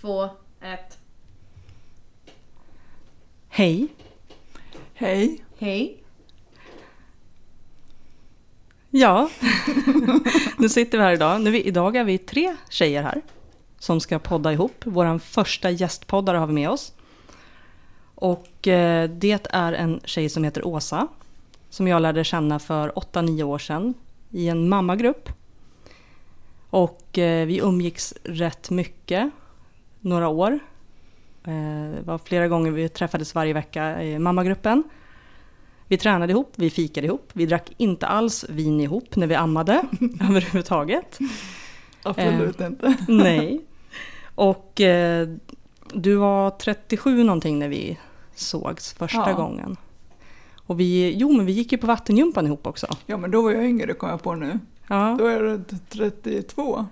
två, ett. Hej! Hej. Hej. Ja, nu sitter vi här idag. Nu, idag är vi tre tjejer här som ska podda ihop. Vår första gästpoddare har vi med oss. Och eh, det är en tjej som heter Åsa. Som jag lärde känna för 8-9 år sedan i en mammagrupp. Och eh, vi umgicks rätt mycket, några år. Eh, det var flera gånger vi träffades varje vecka i mammagruppen. Vi tränade ihop, vi fikade ihop, vi drack inte alls vin ihop när vi ammade överhuvudtaget. Absolut inte. Nej. Och eh, du var 37 någonting när vi sågs första Ja. gången. Och vi, jo men vi gick ju på vattengympan ihop också. Ja, men då var jag yngre kom jag på nu. Ja. Då är jag 32.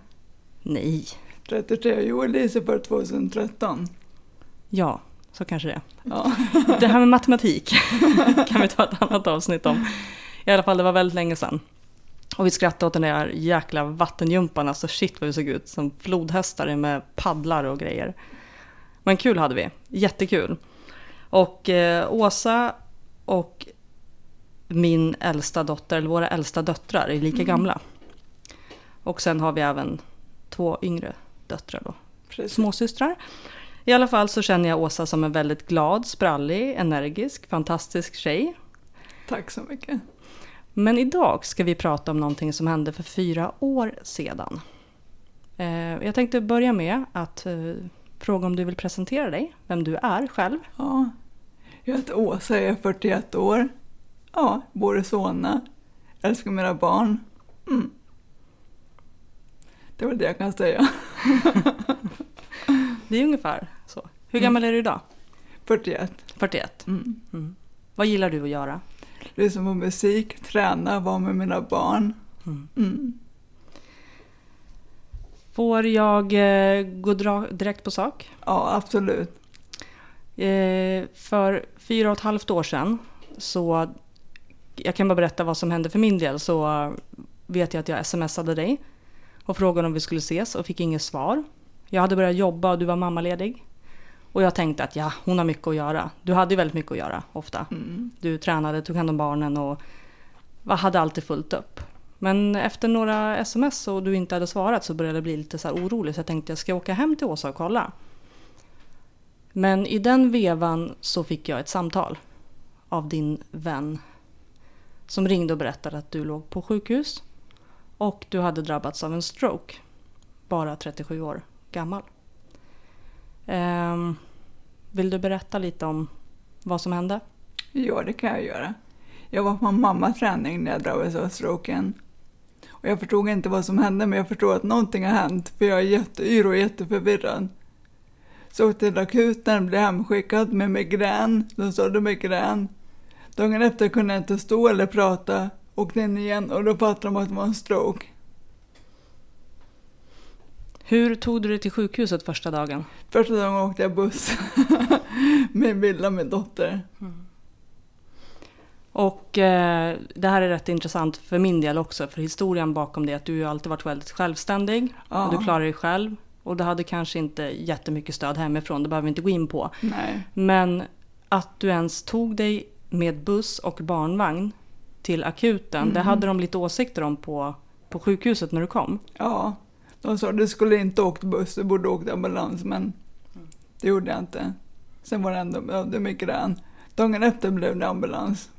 Nej. 33. Jo, Elise för 2013. Ja, så kanske det. Ja. Det här med matematik kan vi ta ett annat avsnitt om. I alla fall, det var väldigt länge sedan. Och vi skrattade åt den där jäkla vattengympan, alltså shit vad vi såg ut som flodhästar med paddlar och grejer. Men kul hade vi, jättekul. Och eh, Åsa och min äldsta dotter, eller våra äldsta döttrar, är lika gamla. Och sen har vi även två yngre döttrar då, Precis. småsystrar. I alla fall så känner jag Åsa som en väldigt glad, sprallig, energisk, fantastisk tjej. Tack så mycket. Men idag ska vi prata om någonting som hände för fyra år sedan. Eh, Jag tänkte börja med att eh, fråga om du vill presentera dig, vem du är själv. Ja. Jag heter Åsa, jag är 41 år. Ja, bor i Solna. Älskar mina barn. Mm. Det var det jag kan säga. Det är ungefär så. Hur gammal är du idag? 41. 41. Mm. Vad gillar du att göra? Lyssna på musik, träna, vara med mina barn. Mm. Får jag eh, gå direkt på sak? Ja, absolut. Eh, för fyra och ett halvt år sedan så, jag kan bara berätta vad som hände för min del, så vet jag att jag smsade dig och frågade om vi skulle ses och fick inget svar. Jag hade börjat jobba och du var mammaledig. Och jag tänkte att ja, hon har mycket att göra. Du hade ju väldigt mycket att göra ofta. Mm. Du tränade, tog hand om barnen och hade alltid fullt upp. Men efter några sms och du inte hade svarat så började jag bli lite så orolig så jag tänkte jag ska åka hem till Åsa och kolla. Men i den vevan så fick jag ett samtal av din vän som ringde och berättade att du låg på sjukhus och du hade drabbats av en stroke. Bara 37 år gammal. Ehm, vill du berätta lite om vad som hände? Ja, det kan jag göra. Jag var på mammas träning när jag drabbades av stroken. Och jag förstod inte vad som hände, men jag förstod att någonting har hänt, för jag är jätteyr och jätteförvirrad. Så åkte till akuten, blev hemskickad med migrän. De sa det migrän. Dagen efter kunde jag inte stå eller prata. Åkte in igen och då fattade de att det var en stroke. Hur tog du dig till sjukhuset första dagen? Första dagen åkte jag buss med Villa, min dotter. Och eh, det här är rätt intressant för min del också, för historien bakom det är att du alltid varit väldigt självständig. Ja. Och du klarar dig själv. Och du hade kanske inte jättemycket stöd hemifrån, det behöver vi inte gå in på. Nej. Men att du ens tog dig med buss och barnvagn till akuten, det hade de lite åsikter om på, på sjukhuset när du kom. Ja, de sa du skulle inte åkt buss, du borde åkt ambulans, men det gjorde jag inte. Sen var det ändå ja, det är migrän. Dagen efter blev det ambulans.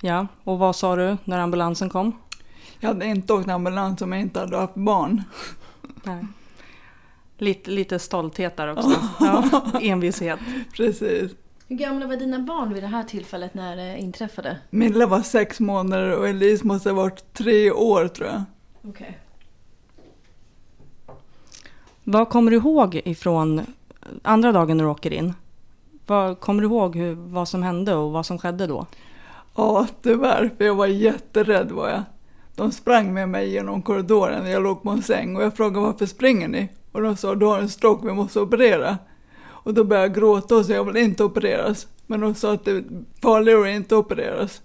Ja, och vad sa du när ambulansen kom? Jag hade inte åkt ambulans om jag inte hade haft barn. Nej. Lite, lite stolthet där också. Ja, envishet. Precis. Hur gamla var dina barn vid det här tillfället när det inträffade? Milla var sex månader och Elise måste ha varit tre år tror jag. Okej. Vad kommer du ihåg ifrån andra dagen när du åker in? Vad, kommer du ihåg hur, vad som hände och vad som skedde då? Ja, tyvärr, för jag var jätterädd var jag. De sprang med mig genom korridoren när jag låg på en säng och jag frågade varför springer ni? Och de sa du har en stroke, vi måste operera. Och då började jag gråta och sa jag vill inte opereras. Men de sa att det är farligare att inte opereras.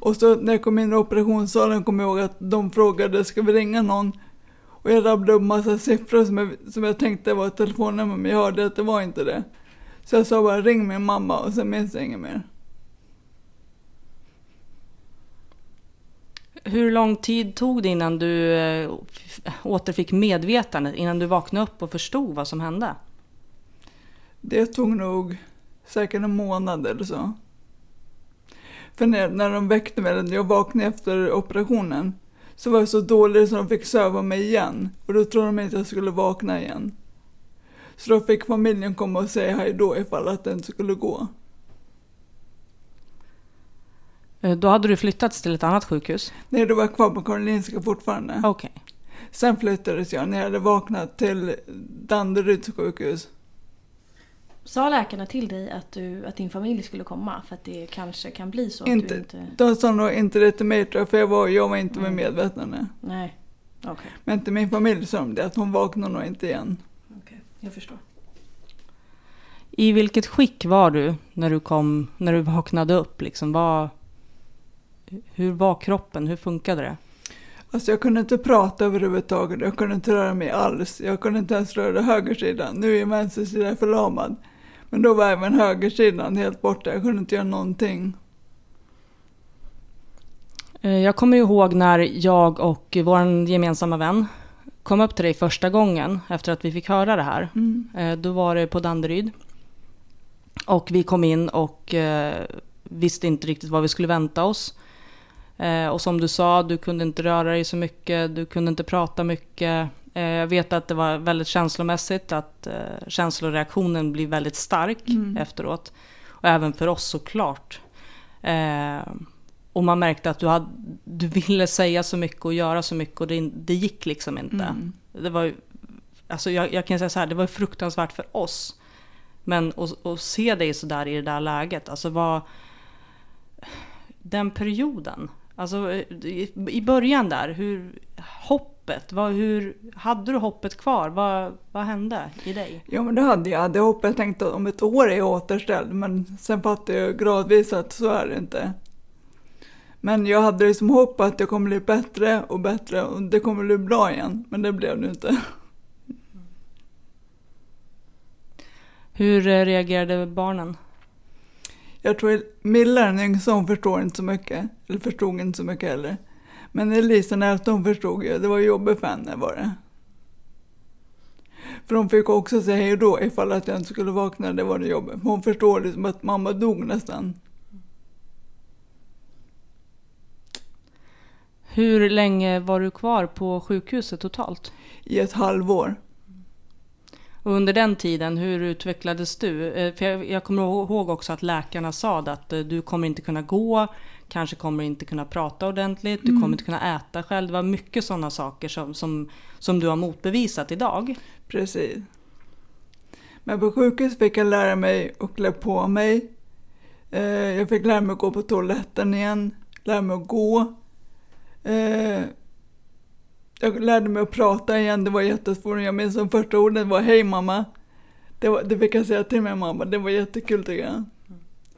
Och så när jag kom in i operationssalen kom jag ihåg att de frågade ska vi ringa någon? Och jag rabblade upp massa siffror som jag, som jag tänkte var telefonnummer, men jag hörde att det var inte det. Så jag sa bara ring min mamma och sen minns jag inget mer. Hur lång tid tog det innan du eh, återfick medvetandet? Innan du vaknade upp och förstod vad som hände? Det tog nog säkert en månad eller så. För när, när de väckte mig, när jag vaknade efter operationen, så var jag så dålig så de fick söva mig igen. Och då trodde de inte att jag skulle vakna igen. Så då fick familjen komma och säga hej då ifall att det inte skulle gå. Eh, Då hade du flyttats till ett annat sjukhus? Nej, då var jag kvar på Karolinska fortfarande. Okej. Sen flyttades jag när jag hade vaknat till Danderyds sjukhus. Sa läkarna till dig att, du, att din familj skulle komma? För att det kanske kan bli så att Inte. du inte... De sa nog inte det till mig tror jag, för jag var, jag var inte med Mm. medvetande. Nej, okej. Men till min familj sa de det, att hon vaknar nog inte igen. okej. Jag förstår. I vilket skick var du när du, kom, när du vaknade upp? Liksom, vad, hur var kroppen? Hur funkade det? Alltså jag kunde inte prata överhuvudtaget, jag kunde inte röra mig alls. Jag kunde inte ens röra högersidan. Nu är vänstersidan förlamad. Men då var även högersidan helt borta, jag kunde inte göra någonting. Eh, Jag kommer ihåg när jag och vår gemensamma vän kom upp till dig första gången efter att vi fick höra det här. Mm. Eh, Då var det på Danderyd. Och vi kom in och eh, visste inte riktigt vad vi skulle vänta oss. Och som du sa, du kunde inte röra dig så mycket, du kunde inte prata mycket. Eh, jag vet att det var väldigt känslomässigt, att eh, känsloreaktionen blir väldigt stark Mm. efteråt. Och även för oss såklart. Eh, och man märkte att du, hade, du ville säga så mycket och göra så mycket och det, det gick liksom inte. Mm. Det var alltså jag, jag kan säga så här, det var fruktansvärt för oss. Men att, se dig sådär i det där läget, alltså vad... Den perioden, alltså i, början där, hur... Hoppet, vad, hur... Hade du hoppet kvar? Vad, vad hände i dig? Ja men det hade jag. Hade hoppats, jag tänkte att om ett år är jag återställd. Men sen fattade jag gradvis att så är det inte. Men jag hade liksom hopp att det kommer bli bättre och bättre och det kommer bli bra igen. Men det blev det inte. Hur eh, reagerade barnen? Jag tror Milla den yngsta hon förstår inte så mycket. Eller förstod inte så mycket heller. Men Elisa hon förstod ju. Det var jobbigt för henne var det. För hon fick också säga hej då ifall att jag inte skulle vakna. Det var det jobbigt. Hon förstår liksom att mamma dog nästan. Hur länge var du kvar på sjukhuset totalt? I ett halvår. Och under den tiden, hur utvecklades du? Eh, För jag, jag kommer ihåg också att läkarna sa att eh, du kommer inte kunna gå, kanske kommer inte kunna prata ordentligt, du kommer inte kunna äta själv. Det var mycket sådana saker som, som, som du har motbevisat idag. Precis. Men på sjukhus fick jag lära mig att klä på mig. Eh, jag fick lära mig att gå på toaletten igen, lära mig att gå. Eh, jag lärde mig att prata igen, det var jättesvårt. Jag minns som första ordet var hej mamma. Det, var, det fick jag säga till min mamma, det var jättekul tycker jag.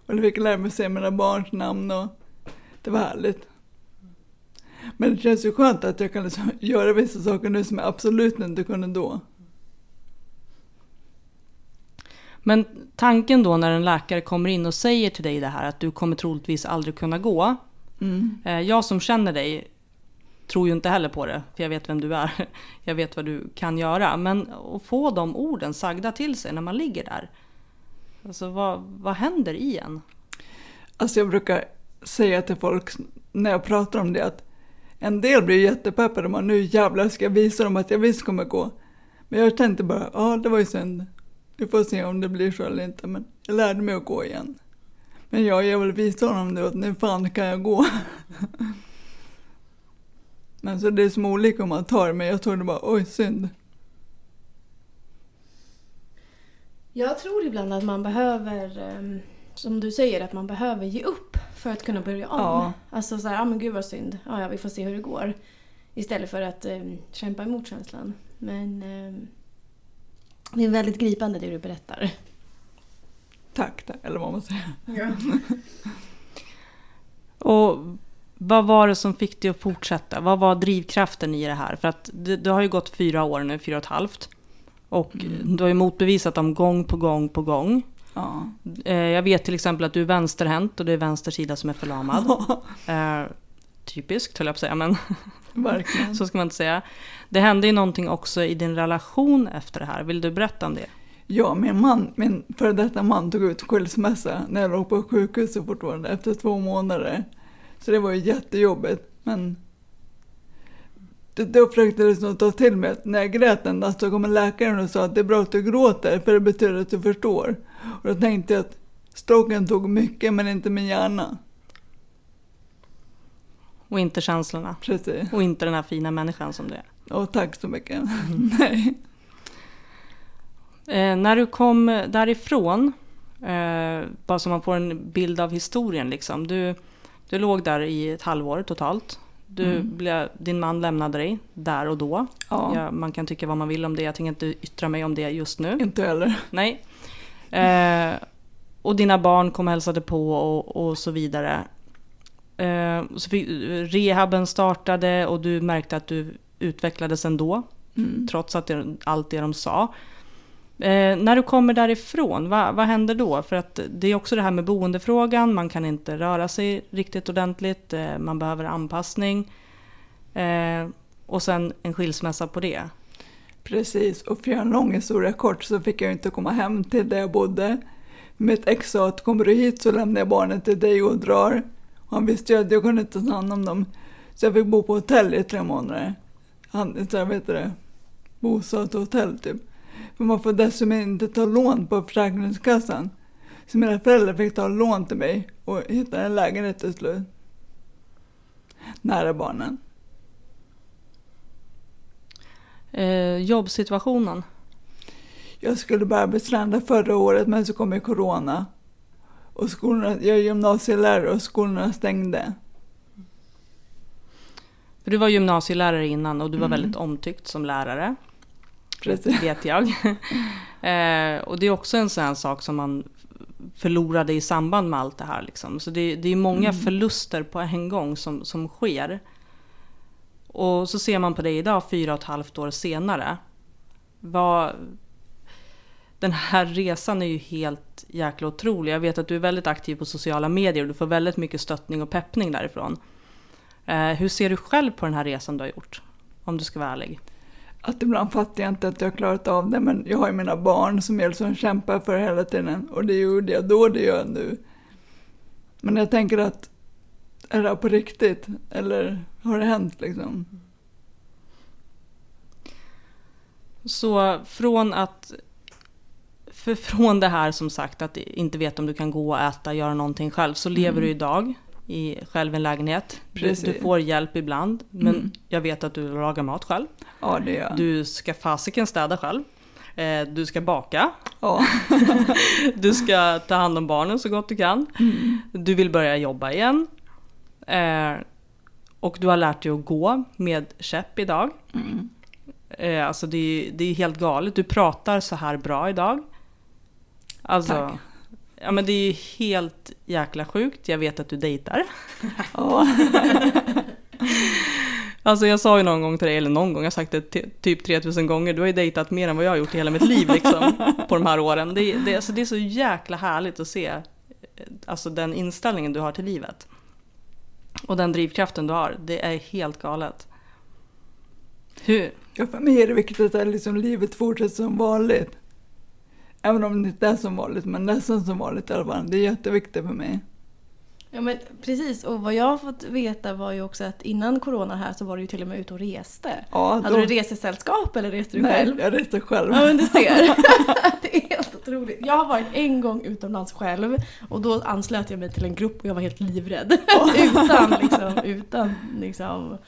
Och jag fick lära mig att säga mina barns namn och det var härligt. Men det känns ju skönt att jag kan liksom göra vissa saker nu som jag absolut inte kunde då. Men tanken då när en läkare kommer in och säger till dig det här att du kommer troligtvis aldrig kunna gå. Mm. Eh, Jag som känner dig tror ju inte heller på det, för jag vet vem du är. Jag vet vad du kan göra. Men att få de orden sagda till sig när man ligger där. Alltså vad, vad händer i en? Alltså jag brukar säga till folk när jag pratar om det att en del blir jättepeppade och nu jävlar ska jag visa dem att jag visst kommer gå. Men jag tänkte bara, ja det var ju synd. Vi får se om det blir så eller inte. Men jag lärde mig att gå igen. Men jag, jag vill visa honom nu att nu fan kan jag gå. Men så det är som olika om man tar det, men jag trodde det bara, oj synd. Jag tror ibland att man behöver, eh, som du säger, att man behöver ge upp för att kunna börja om. Ja. Alltså så här, ja men gud vad synd. Ja, ja, vi får se hur det går. Istället för att ehm, kämpa emot känslan. Men ehm, det är väldigt gripande det du berättar. Tack, eller vad man säger. Och Vad var det som fick dig att fortsätta? Vad var drivkraften i det här? För att det, det har ju gått fyra år nu, fyra och ett halvt. Och Mm. du har ju motbevisat dem gång på gång på gång. Ja. Eh, jag vet till exempel att du är vänsterhänt och det är vänster sida som är förlamad. Eh, typiskt höll jag på att säga, men Verkligen. så ska man inte säga. Det hände ju någonting också i din relation efter det här. Vill du berätta om det? Ja, min man, min före detta man tog ut skilsmässa när jag låg på sjukhuset fortfarande efter två månader. Så det var ju jättejobbigt, men det, då försökte jag liksom ta till mig när jag grät en natt så kom läkaren och sa att det är bra att du gråter för det betyder att du förstår. Och då tänkte jag att stroken tog mycket men inte min hjärna. Och inte känslorna. Precis. Och inte den här fina människan som du är. Och tack så mycket. Nej. Eh, när du kom därifrån, eh, bara så man får en bild av historien liksom. Du, du låg där i ett halvår totalt. Du Mm. blev, din man lämnade dig där och då. Ja, Ja, man kan tycka vad man vill om det, jag tänker inte yttra mig om det just nu. inte heller. Nej. Eh, och dina barn kom och hälsade på och, och så vidare. Eh, så fick, rehaben startade och du märkte att du utvecklades ändå. Mm. Trots att det, allt det de sa. Eh, när du kommer därifrån, vad, vad händer då? För att det är också det här med boendefrågan, man kan inte röra sig riktigt ordentligt, eh, man behöver anpassning. Eh, och sen en skilsmässa på det. Precis, och för att göra en lång historia kort så fick jag inte komma hem till där jag bodde. Mitt ex sa att kommer du hit så lämnar jag barnen till dig och drar. Och han visste ju att jag kunde inte ta hand om dem. Så jag fick bo på hotell i tre månader. Han, så jag vet det, bostadshotell typ. För man får dessutom inte ta lån på Försäkringskassan. Så mina föräldrar fick ta lån till mig och hitta en lägenhet till slut. Nära barnen. Eh, jobbsituationen. Jag skulle börja bli strandad förra året men så kom ju corona. Och skolorna, jag är gymnasielärare och skolorna stängde. För du var gymnasielärare innan och du var Mm. väldigt omtyckt som lärare. Precis. Vet jag. eh, och det är också en sån här sak som man förlorade i samband med allt det här. Liksom. Så det, det är många Mm. förluster på en gång som, som sker. Och så ser man på dig idag, fyra och ett halvt år senare. Vad, den här resan är ju helt jäkla otrolig. Jag vet att du är väldigt aktiv på sociala medier och du får väldigt mycket stöttning och peppning därifrån. Eh, hur ser du själv på den här resan du har gjort? Om du ska vara ärlig. Att ibland fattar jag inte att jag har klarat av det men jag har ju mina barn som jag liksom kämpar för hela tiden. Och det gjorde jag då, det gör jag nu. Men jag tänker att är det här på riktigt? Eller har det hänt liksom? Så från att... För från det här som sagt att inte veta om du kan gå och äta, göra någonting själv, så lever Mm. du idag i, själv en lägenhet. Du, du får hjälp ibland, men Mm. jag vet att du lagar mat själv. Ja, det gör jag. Du ska fasiken städa själv. Eh, du ska baka. Ja. Du ska ta hand om barnen så gott du kan. Mm. Du vill börja jobba igen. Eh, och du har lärt dig att gå med käpp idag. Mm. Eh, alltså det är, det är helt galet. Du pratar så här bra idag. Alltså, Tack. ja men det är helt jäkla sjukt. Jag vet att du dejtar. Ja. Alltså jag sa ju någon gång till dig, eller någon gång, jag har sagt det ty- typ 3000 gånger. Du har ju dejtat mer än vad jag har gjort i hela mitt liv liksom. på de här åren. Det, det, alltså, det är så jäkla härligt att se. eh, Alltså den inställningen du har till livet. Och den drivkraften du har. Det är helt galet. Hur, Ja, för mig är det viktigt att liksom livet fortsätter som vanligt. Även om det inte är som vanligt, men nästan som vanligt i alla fall. Det är jätteviktigt för mig. Ja men precis, och vad jag har fått veta var ju också att innan corona här så var du ju till och med ute och reste. Ja, Hade då- du resesällskap eller reste du Nej, själv? jag reser själv. Ja men du ser. det är helt otroligt. Jag har varit en gång utomlands själv och då anslöt jag mig till en grupp och jag var helt livrädd. utan liksom, utan liksom,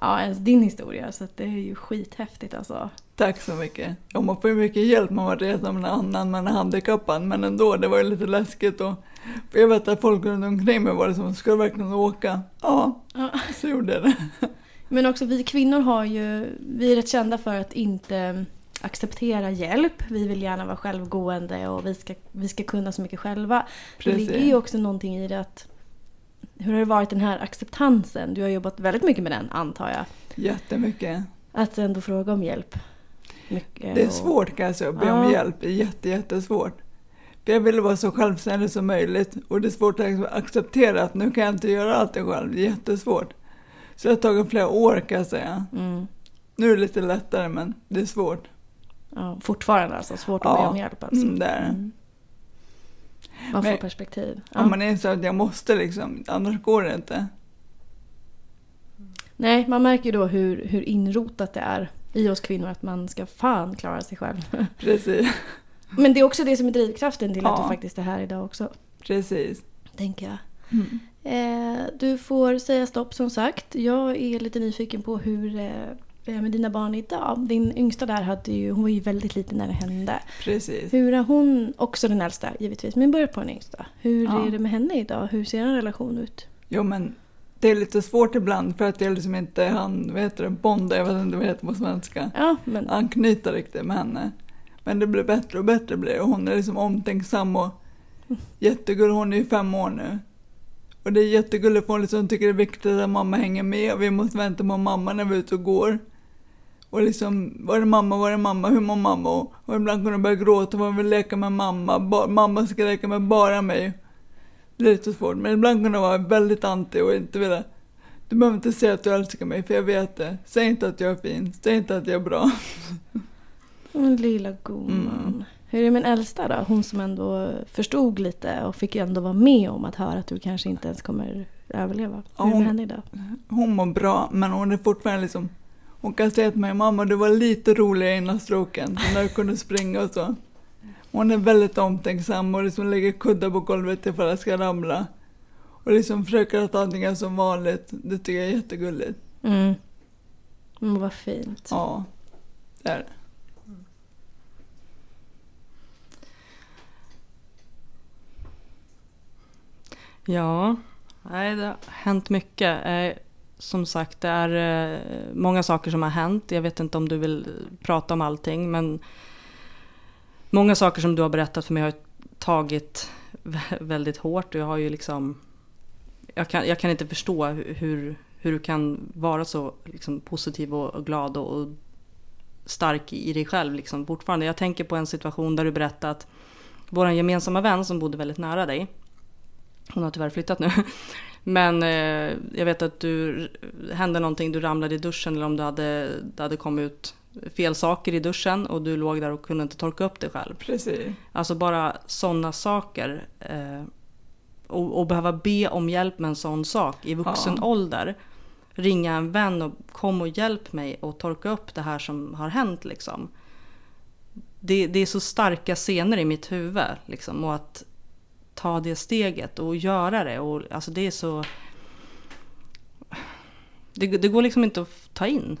ja ens din historia. Så det är ju skithäftigt alltså. Tack så mycket. Ja, man får ju mycket hjälp när man reser med någon annan, man är handikappad, men ändå, det var ju lite läskigt. Och, för jag vet att folk runt omkring mig var det som, ska du verkligen åka? Ja, Ja. så gjorde jag det. Men också vi kvinnor har ju, vi är rätt kända för att inte acceptera hjälp. Vi vill gärna vara självgående och vi ska, vi ska kunna så mycket själva. Det Precis. ligger ju också någonting i det att hur har det varit den här acceptansen? Du har jobbat väldigt mycket med den antar jag. Jättemycket. Att ändå fråga om hjälp. Mycket Det är och- svårt kan jag säga, att be om hjälp. Det är jätte, jättesvårt. För jag vill vara så självständig som möjligt och det är svårt att acceptera att nu kan jag inte göra allt själv. Det är jättesvårt. Så det har tagit flera år kan jag säga. Mm. Nu är det lite lättare men det är svårt. Ja, fortfarande alltså, svårt att Ja. be om hjälp alltså. Mm, det är det. Mm. Man får Men- perspektiv. Ja. Ja. man inser att jag måste liksom, annars går det inte. Nej, man märker ju då hur, hur inrotat det är i oss kvinnor att man ska fan klara sig själv. Precis, Men det är också det som är drivkraften till att Ja. du faktiskt är här idag också, precis. tänker jag. Mm. Eh, du får säga stopp som sagt. Jag är lite nyfiken på hur eh, det är med dina barn idag. Din yngsta där hade ju, hon var ju väldigt liten när det hände. Precis. Hur är hon, också den äldsta givetvis, men börjar på den yngsta. Hur Ja. är det med henne idag? Hur ser en relation ut? Jo men det är lite svårt ibland för att jag liksom inte han, vad heter det, bonda, jag vet inte vad det heter på svenska. Ja, men anknyta riktigt med henne. Men det blir bättre och bättre blir. Och Hon är liksom omtänksam och jättegullig. Hon är ju fem år nu. Och det är jättegulligt för hon liksom tycker det är viktigt att mamma hänger med. Och vi måste vänta på mamma när vi är ute och går. Och liksom, var är mamma, var är mamma, hur mår mamma? Och, ibland kan hon börja gråta hon vill leka med mamma. Ba, mamma ska leka med bara mig. Det är lite svårt. Men ibland kan hon vara väldigt anti och inte vilja du behöver inte säga att du älskar mig för jag vet det. Säg inte att jag är fin. Säg inte att jag är bra. Åh, lilla gumman. Mm. Hur är det med den äldsta då? Hon som ändå förstod lite och fick ju ändå vara med om att höra att du kanske inte ens kommer överleva. Ja, Hur är det hon- med henne idag? Hon mår bra, men hon är fortfarande liksom... Hon kan säga till mig, mamma du var lite roligare innan stroken, när du kunde springa och så. Hon är väldigt omtänksam och liksom lägger kuddar på golvet ifall jag ska ramla. Och liksom försöker att allting är som vanligt. Det tycker jag är jättegulligt. Mm. Men vad fint. Ja, det är det. Ja, nej, det har hänt mycket. Eh, som sagt, det är eh, många saker som har hänt. Jag vet inte om du vill prata om allting, men många saker som du har berättat för mig har tagit väldigt hårt. Och jag har ju liksom... Jag kan, jag kan inte förstå hur, hur du kan vara så liksom, positiv och, och glad och, och stark i dig själv liksom, fortfarande. Jag tänker på en situation där du berättade att vår gemensamma vän som bodde väldigt nära dig, hon har tyvärr flyttat nu. Men eh, jag vet att du hände någonting, du ramlade i duschen eller om du hade, det hade kommit ut fel saker i duschen och du låg där och kunde inte torka upp dig själv. Precis. Alltså bara sådana saker. Eh, och, och behöva be om hjälp med en sån sak i vuxen Ja. ålder. Ringa en vän och kom och hjälp mig och torka upp det här som har hänt liksom. Det, det är så starka scener i mitt huvud liksom och att ta det steget och göra det. Och, alltså det är så... Det, det går liksom inte att ta in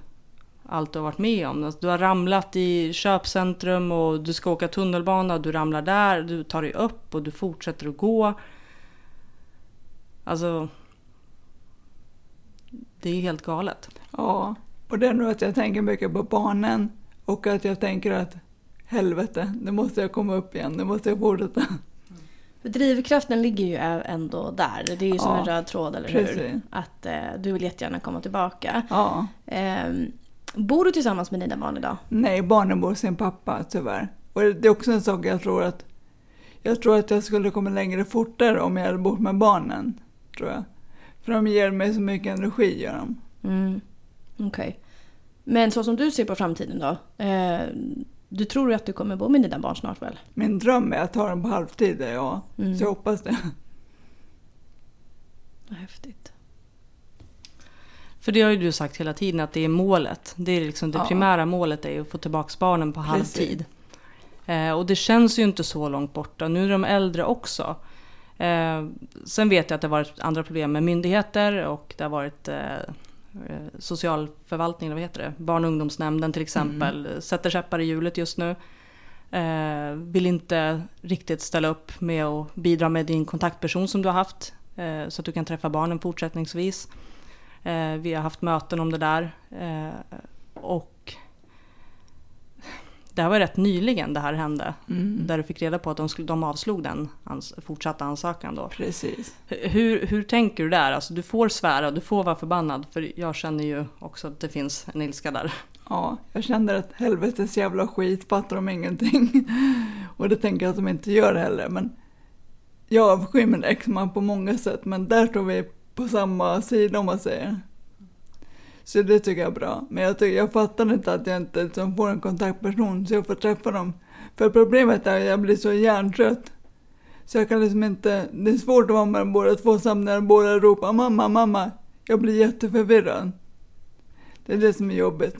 allt du har varit med om. Alltså, du har ramlat i köpcentrum och du ska åka tunnelbana och du ramlar där. Du tar dig upp och du fortsätter att gå. Alltså... Det är helt galet. Ja, och det är nog att jag tänker mycket på barnen och att jag tänker att helvete, nu måste jag komma upp igen, nu måste jag fortsätta. För drivkraften ligger ju ändå där. Det är ju som Ja, en röd tråd, eller hur? precis. Att eh, du vill jättegärna komma tillbaka. Ja, Ehm, bor du tillsammans med dina barn idag? nej, barnen bor hos sin pappa tyvärr. Och det är också en sak jag tror att jag tror att jag skulle komma längre fortare om jag hade bott med barnen, tror jag. För de ger mig så mycket energi, gör de. Mm. Okej. Men så som du ser på framtiden då? Eh, du tror att du kommer bo med dina barn snart väl? Min dröm är att ha dem på halvtid, ja. Mm. Så jag hoppas det. Vad häftigt. För det har ju du sagt hela tiden att det är målet. Det är liksom det Ja. primära målet är ju att få tillbaka barnen på Precis. halvtid. Eh, och det känns ju inte så långt borta. Nu är de äldre också. Eh, sen vet jag att det har varit andra problem med myndigheter och det har varit eh, eh, socialförvaltningen, vad heter det? Barn och ungdomsnämnden till exempel. Sätter käppar i hjulet just nu. Eh, vill inte riktigt ställa upp med att bidra med din kontaktperson som du har haft. Eh, så att du kan träffa barnen fortsättningsvis. Eh, vi har haft möten om det där. Eh, och det här var rätt nyligen det här hände. Mm. Där du fick reda på att de, skulle, de avslog den ans fortsatta ansökan då. Precis. Hur, hur tänker du där? Alltså, du får svära, du får vara förbannad. För jag känner ju också att det finns en ilska där. Ja, jag kände att helvetes jävla skit fattar de ingenting. Och det tänker jag att de inte gör heller. Men jag avskyr min exman på många sätt, men där står vi på samma sida om man säger. Så det tycker jag är bra. Men jag, tycker, jag fattar inte att jag inte liksom får en kontaktperson så jag får träffa dem. För problemet är att jag blir så hjärntrött. Så jag kan liksom inte, det är svårt att vara med båda två samtidigt när båda ropar mamma, mamma. Jag blir jätteförvirrad. Det är det som är jobbigt.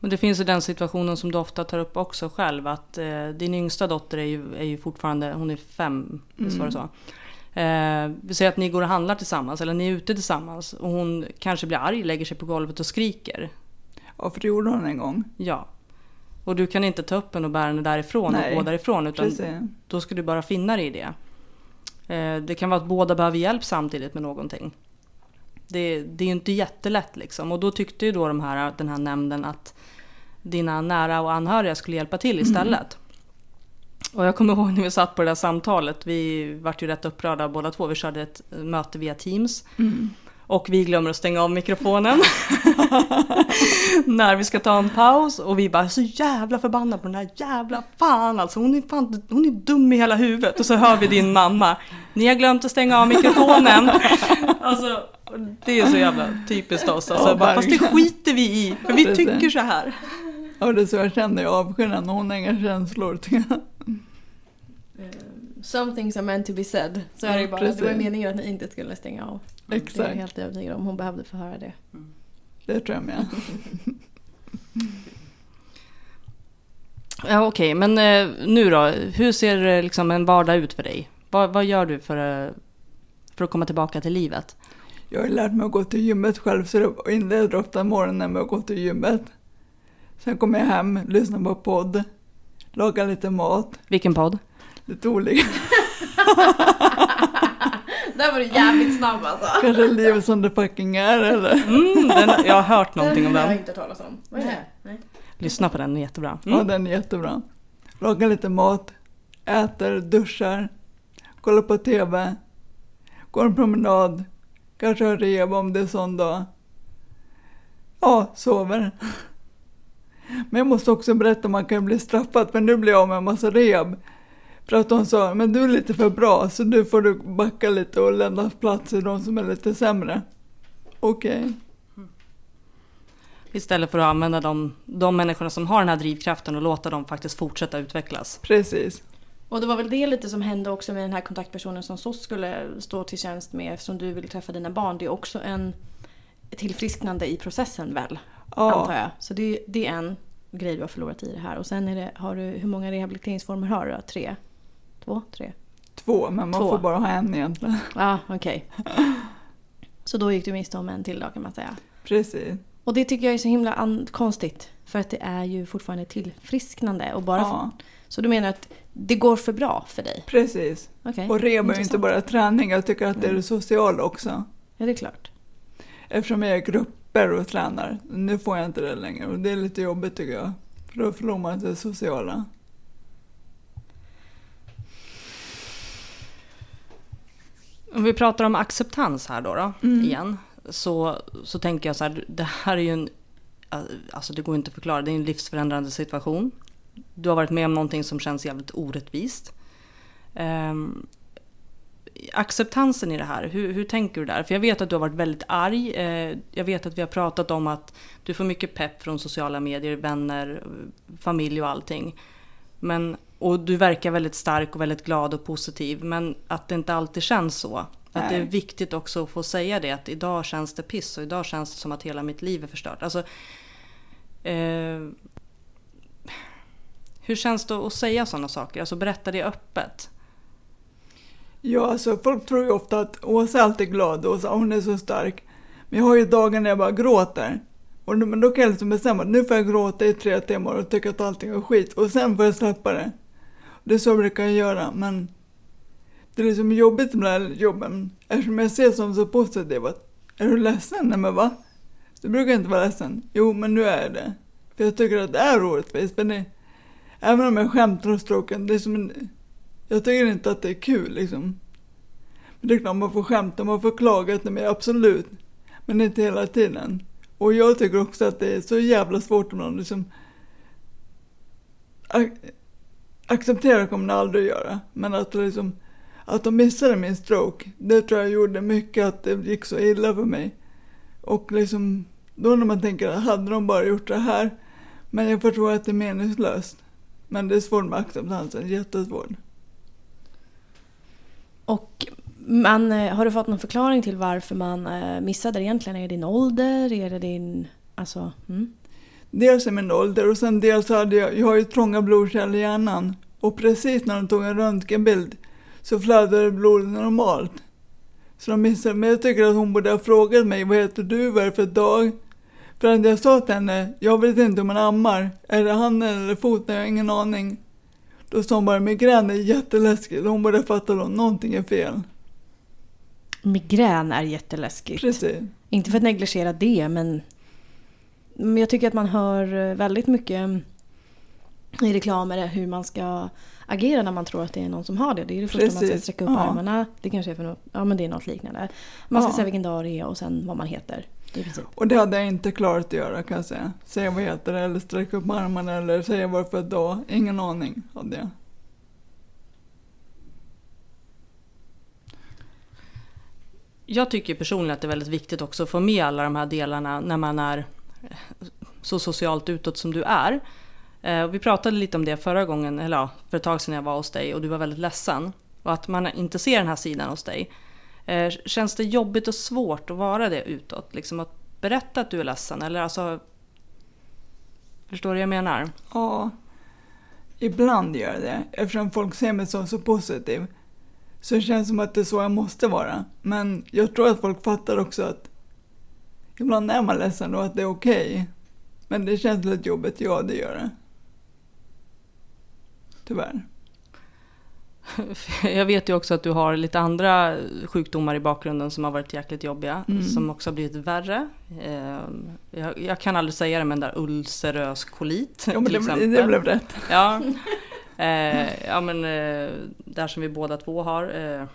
Men det finns ju den situationen som du ofta tar upp också själv. Att eh, din yngsta dotter är ju, är ju fortfarande, hon är fem, visst var det så? Eh, säger att ni går och handlar tillsammans eller ni är ute tillsammans och hon kanske blir arg, lägger sig på golvet och skriker. Ja, för det gjorde hon en gång. Ja. Och du kan inte ta upp henne och bära henne därifrån Nej, och gå därifrån utan Precis. då ska du bara finna dig i det. Eh, det kan vara att båda behöver hjälp samtidigt med någonting. Det, det är ju inte jättelätt liksom. Och då tyckte ju då de här, den här nämnden att dina nära och anhöriga skulle hjälpa till istället. Och jag kommer ihåg när vi satt på det där samtalet, vi vart ju rätt upprörda båda två. Vi körde ett möte via Teams. Mm. Och vi glömmer att stänga av mikrofonen. när vi ska ta en paus och vi bara så jävla förbannade på den här jävla fan alltså. Hon är, fan, hon är dum i hela huvudet. Och så hör vi din mamma. Ni har glömt att stänga av mikrofonen. alltså det är så jävla typiskt oss. Alltså, Ja, bara, fast det skiter vi i. För vi tycker så här. Ja, det är så jag känner. Jag avskyr henne. Hon har inga känslor. Eh, Some things are meant to be said. Så är det bara. Precis. Det var meningen att ni inte skulle stänga av. Det är jag Exakt. helt övertygad om. Hon behövde få höra det. Det tror jag med. Ja, Okej, men eh, nu då? Hur ser eh, liksom en vardag ut för dig? Vad, vad gör du för, för att komma tillbaka till livet? Jag har lärt mig att gå till gymmet själv så jag inleder ofta morgonen med att gå till gymmet. Sen kommer jag hem, lyssnar på podd, lagar lite mat, Vilken podd? Lite olika. Där var du jävligt snabb alltså. Kanske livet som det fucking är eller? Mm, den, jag har hört någonting om har jag den. inte talas om. Vad är det? Nej. Lyssna på den, den är jättebra. Ja, Mm. den är jättebra. Lagar lite mat, äter, duschar, kollar på TV, går en promenad, kanske har rev om det är sån dag. Ja, sover. Men jag måste också berätta man kan bli straffad för nu blir jag av med en massa rehab. För att de sa, men du är lite för bra så nu får du backa lite och lämna plats till de som är lite sämre. Okej. Istället för att använda de, de människorna som har den här drivkraften och låta dem faktiskt fortsätta utvecklas. Precis. Och det var väl det lite som hände också med den här kontaktpersonen som SOS skulle stå till tjänst med eftersom du vill träffa dina barn. Det är också en tillfrisknande i processen väl? Antar Ja, jag. Så det, det är en grej du har förlorat i det här. Och sen är det, har du, hur många rehabiliteringsformer har du? Tre? Två? Tre? två, men man Två. får bara ha en egentligen. Ja, okej. Så då gick du miste om en till då kan man säga. Precis. Och det tycker jag är så himla konstigt. För att det är ju fortfarande tillfrisknande. Och bara Ja, Så du menar att det går för bra för dig? precis. Okej. Och rehab är ju inte bara träning, jag tycker att det är Mm. det sociala också. Ja, det är klart. Eftersom jag är i grupper och tränar. Nu får jag inte det längre och det är lite jobbigt tycker jag. För då förlorar man det sociala. Om vi pratar om acceptans här då, då Mm. igen. Så, så tänker jag så här, det här är ju en... Alltså det går inte att förklara, det är en livsförändrande situation. Du har varit med om någonting som känns jävligt orättvist. Ehm, acceptansen i det här, hur, hur tänker du där? För jag vet att du har varit väldigt arg. Eh, jag vet att vi har pratat om att du får mycket pepp från sociala medier, vänner, familj och allting. Men, och du verkar väldigt stark och väldigt glad och positiv. Men att det inte alltid känns så. Att det är viktigt också att få säga det. Att idag känns det piss och idag känns det som att hela mitt liv är förstört. Alltså, eh, hur känns det att säga sådana saker? Alltså berätta det öppet. Ja, alltså folk tror ju ofta att Åsa är alltid glad, Åsa hon är så stark. Men jag har ju dagar när jag bara gråter. Och då, men då kan jag liksom bestämma att nu får jag gråta i tre timmar och tycka att allting är skit och sen får jag släppa det. Det är så jag brukar göra, men det är liksom jobbigt med de här jobben eftersom jag ser som så positivt att är du ledsen? Nej men va? Du brukar inte vara ledsen. Jo, men nu är jag det. För jag tycker att det är orättvist. Men det, även om jag skämtar och stråkar, det är som en, jag tycker inte att det är kul liksom. Men det är klart man får skämta, man får klaga till mig, absolut. Men inte hela tiden. Och jag tycker också att det är så jävla svårt ibland liksom. Acceptera kommer det aldrig att göra. Men att liksom, att de missade min stroke, det tror jag gjorde mycket att det gick så illa för mig. Och liksom, då när man tänker, hade de bara gjort det här? Men jag förstår att det är meningslöst. Men det är svårt med acceptansen, jättesvårt. Och men eh, har du fått någon förklaring till varför man eh, missade det egentligen? Är det din ålder? Är det din... Alltså... Mm. Dels i min ålder och sen dels hade jag, jag har ju trånga blodkärl i hjärnan. Och precis när de tog en röntgenbild så flödade blodet normalt. Så de missade, men jag tycker att hon borde ha frågat mig, vad heter du, vad är det för dag? För att jag sa till henne, jag vet inte om man ammar, är det handen eller foten, jag har ingen aning. Då sa hon bara, migrän är jätteläskigt, hon borde ha fattat att någonting är fel. Migrän är jätteläskigt. Precis. Inte för att negligera det, men, men jag tycker att man hör eh, väldigt mycket i reklamer hur man ska agera när man tror att det är någon som har det. Det är det första man ska Precis. sträcka upp Ja. armarna. Det kanske är för något, ja men det är något liknande. Man ska Ja. säga vilken dag det är och sen vad man heter. Och det hade jag inte klarat att göra kan jag säga. Säga vad heter det, eller sträcka upp armarna, eller säga vad det för dag. Ingen aning hade jag. Jag tycker personligen att det är väldigt viktigt också att få med alla de här delarna när man är så socialt utåt som du är. Eh, vi pratade lite om det förra gången, eller ja, för ett tag sedan jag var hos dig och du var väldigt ledsen. Och att man inte ser den här sidan hos dig. Eh, känns det jobbigt och svårt att vara det utåt? Liksom att berätta att du är ledsen? Eller alltså... Förstår du vad jag menar? Ja, ibland gör jag det. Eftersom folk ser mig som så positiv. Så det känns som att det är så jag måste vara. Men jag tror att folk fattar också att ibland är man ledsen och att det är okej. Men det känns lite jobbigt, ja det gör det. Tyvärr. Jag vet ju också att du har lite andra sjukdomar i bakgrunden som har varit jäkligt jobbiga. Mm. Som också har blivit värre. Eh, Jag, jag kan aldrig säga det men där ulcerös kolit Ja, men till det, exempel. det blev rätt. Ja, eh, ja men eh, där som vi båda två har. Eh,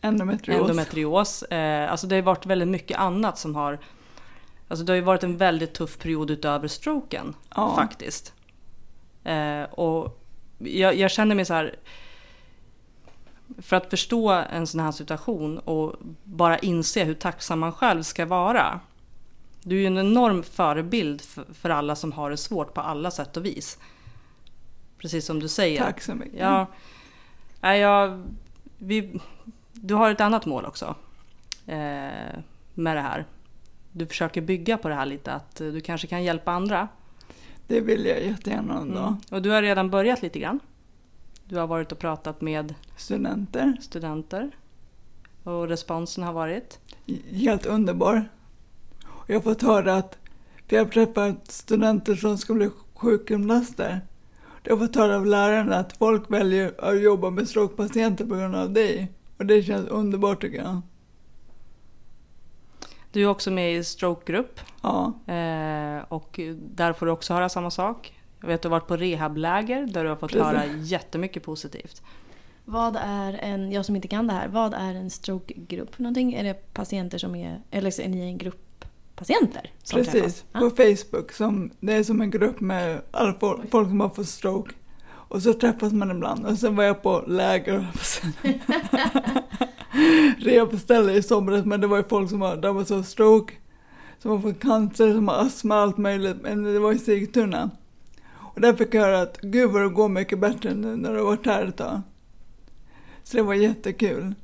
Endometrios. endometrios. Eh, alltså det har varit väldigt mycket annat som har... Alltså det har ju varit en väldigt tuff period utöver stroken Ja. faktiskt. Eh, och jag, jag känner mig så här... För att förstå en sån här situation och bara inse hur tacksam man själv ska vara. Du är ju en enorm förebild för, för alla som har det svårt på alla sätt och vis. Precis som du säger. Tack så mycket. Ja, jag, vi, du har ett annat mål också eh, med det här. Du försöker bygga på det här lite, att eh, du kanske kan hjälpa andra. Det vill jag jättegärna dag. Mm. Och du har redan börjat lite grann. Du har varit och pratat med Studenter. studenter. Och responsen har varit? Helt underbar. Och jag har fått höra att, för jag har träffat studenter som ska bli sjukgymnaster. Jag har fått höra av lärarna att folk väljer att jobba med strokepatienter på grund av dig. Och det känns underbart tycker jag. Du är också med i strokegrupp. Ja, Eh, och där får du också höra samma sak. Jag vet att du har varit på rehabläger där du har fått Precis. höra jättemycket positivt. Vad är en, jag som inte kan det här, vad är en strokegrupp för någonting? Är det patienter som är, eller så är ni en grupp patienter som precis. träffas? Ja. På Facebook. Som, det är som en grupp med alla folk, folk som har fått stroke. Och så träffas man ibland. Och sen var jag på läger. Rehabställe i somras. Men det var ju folk som har drabbats av stroke. Som har fått cancer, som har astma, allt möjligt. Men det var i Sigtuna. Och där fick jag höra att gud vad det går mycket bättre nu när du har varit här ett tag. Så det var jättekul.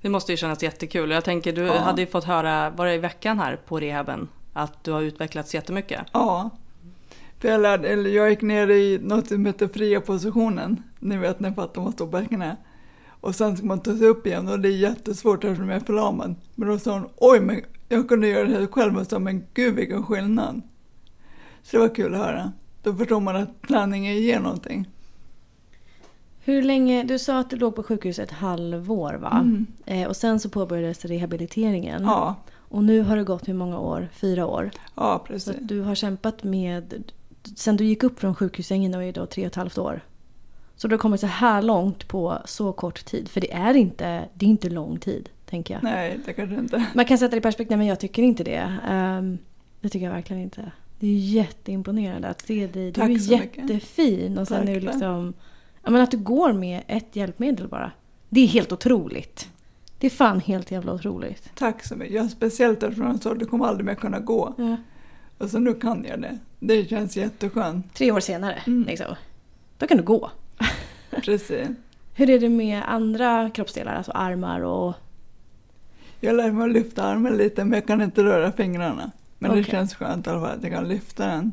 Det måste ju kännas jättekul. Jag tänker, du Ja. hade ju fått höra, var det i veckan här på rehaben, att du har utvecklats jättemycket. Ja. Jag, lärde, eller jag gick ner i något som heter fria positionen. Ni vet när fattar man står på knä. Och sen ska man ta sig upp igen och det är jättesvårt eftersom jag är förlamad. Men då sa hon, oj men jag kunde göra det här själv och sa men gud vilken skillnad. Så det var kul att höra. Då förstår man att träningen ger någonting. Hur länge, du sa att du låg på sjukhus ett halvår va? Mm. Eh, och sen så påbörjades rehabiliteringen. Ja, Och nu har det gått hur många år? Fyra år. Ja, Så precis. att du har kämpat med... Sen du gick upp från sjukhussängen var ju då tre och ett halvt år. Så du har kommit så här långt på så kort tid. För det är inte, det är inte lång tid, tänker jag. Nej, det kanske inte. Man kan sätta det i perspektiv, men jag tycker inte det. Ehm, det tycker jag verkligen inte. Det är jätteimponerande att se dig. Du Tack är så mycket. jättefin. Och sen Tack, är du liksom... Ja, men att du går med ett hjälpmedel bara. Det är helt otroligt. Det är fan helt jävla otroligt. Tack så mycket. Jag speciellt eftersom jag sa att du kommer aldrig mer kunna gå. Ja. Och så nu kan jag det. Det känns jätteskönt. Tre år senare, Mm. liksom. Då kan du gå. Precis. Hur är det med andra kroppsdelar? Alltså armar och... Jag lär mig att lyfta armen lite men jag kan inte röra fingrarna. Men det Okej. känns skönt i alla fall att jag kan lyfta den.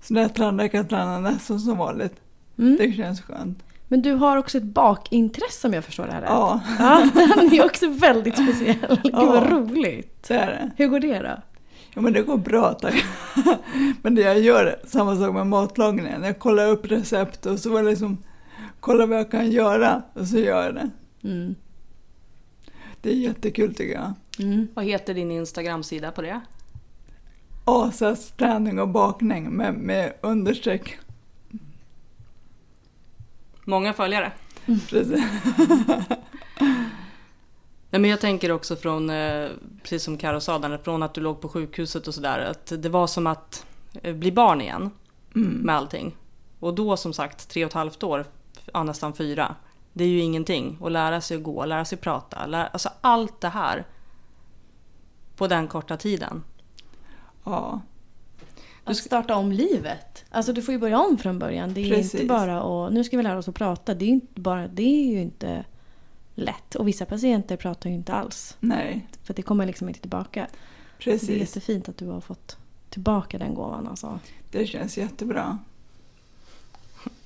Så när jag tränar kan jag träna nästan som vanligt. Mm. Det känns skönt. Men du har också ett bakintresse om jag förstår det här rätt. Ja, Ja, den är också väldigt speciell. Gud vad Ja. roligt. det är det. Hur går det då? Ja men det går bra tack. Men det jag gör, samma sak med matlagningen. Jag kollar upp recept och så var liksom, kolla vad jag kan göra och så gör jag det. Mm. Det är jättekul tycker jag. Mm. Vad heter din Instagram-sida på det? Asas träning och bakning med, med understreck. Många följare. Precis. Nej, men jag tänker också från, eh, precis som Karo sa, där, från att du låg på sjukhuset och sådär, att det var som att eh, bli barn igen Mm. med allting. Och då som sagt, tre och ett halvt år, ja, nästan fyra, det är ju ingenting. Att lära sig att gå, lära sig prata, lära, alltså allt det här på den korta tiden. Ja, Att starta om livet. Alltså du får ju börja om från början. Det är Precis. inte bara att nu ska vi lära oss att prata. Det är, inte bara, det är ju inte lätt. Och vissa patienter pratar ju inte alls. nej, För det kommer liksom inte tillbaka. Det är precis. jättefint att du har fått tillbaka den gåvan alltså. Det känns jättebra.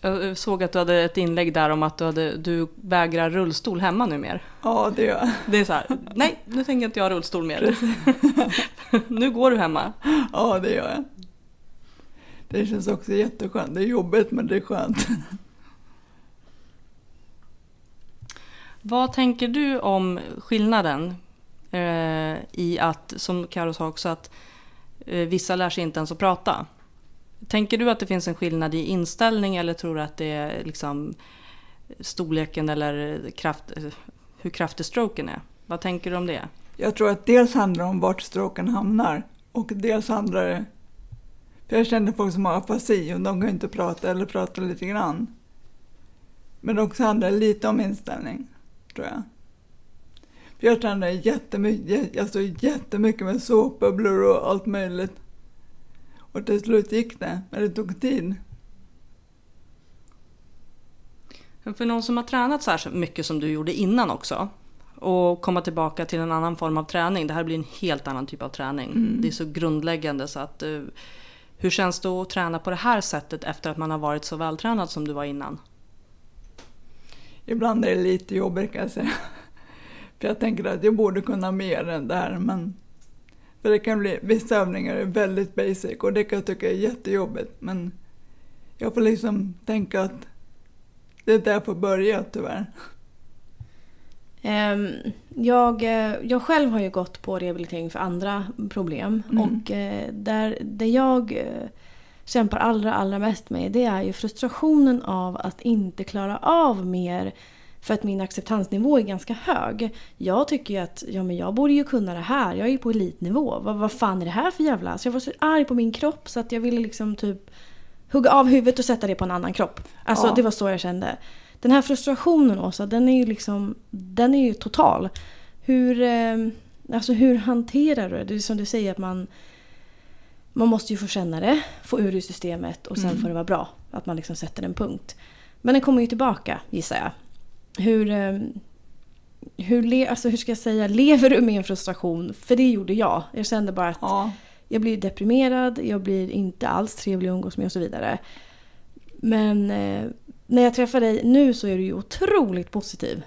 Jag såg att du hade ett inlägg där om att du, hade, du vägrar rullstol hemma nu mer. Ja, det gör jag. Det är så här, nej nu tänker inte jag ha rullstol mer. nu går du hemma. Ja, det gör jag. Det känns också jätteskönt. Det är jobbigt men det är skönt. Vad tänker du om skillnaden eh, i att, som Karo sa också, att eh, vissa lär sig inte ens att prata? Tänker du att det finns en skillnad i inställning eller tror du att det är liksom storleken eller kraft, eh, hur kraftig stroken är? Vad tänker du om det? Jag tror att dels handlar det om vart stroken hamnar och dels handlar det... För jag känner folk som har afasi och de kan inte prata eller prata lite grann. Men också handlar det lite om inställning, tror jag. För jag tränade jättemycket, alltså jättemycket med såpbubblor och allt möjligt. Och till slut gick det, men det tog tid. För någon som har tränat så här mycket som du gjorde innan också och komma tillbaka till en annan form av träning. Det här blir en helt annan typ av träning. Mm. Det är så grundläggande så att eh, hur känns det att träna på det här sättet efter att man har varit så vältränad som du var innan? Ibland är det lite jobbigt kan jag säga. För jag tänker att jag borde kunna mer än det här. Men för det kan bli, vissa övningar är väldigt basic och det kan jag tycka är jättejobbigt. Men jag får liksom tänka att det är där jag får börja tyvärr. Ehm, jag, eh, jag själv har ju gått på rehabilitering för andra problem. Mm. Och eh, där, det jag eh, kämpar allra, allra mest med det är ju frustrationen av att inte klara av mer för att min acceptansnivå är ganska hög. Jag tycker ju att ja, men jag borde ju kunna det här. Jag är ju på elitnivå. Vad, vad fan är det här för jävla... Så jag var så arg på min kropp så att jag ville liksom typ hugga av huvudet och sätta det på en annan kropp. Alltså Ja. det var så jag kände. Den här frustrationen Åsa, den är ju liksom, den är ju total. Hur, eh, alltså hur hanterar du det? Det är som du säger att man, man måste ju få känna det, få ur det ur systemet och sen Mm. får det vara bra. Att man liksom sätter en punkt. Men den kommer ju tillbaka gissar jag. Hur, eh, hur, le, alltså hur ska jag säga, lever du med en frustration? För det gjorde jag. Jag kände bara att Ja, jag blir deprimerad, jag blir inte alls trevlig att umgås med och så vidare. Men eh, när jag träffar dig nu så är du ju otroligt positiv.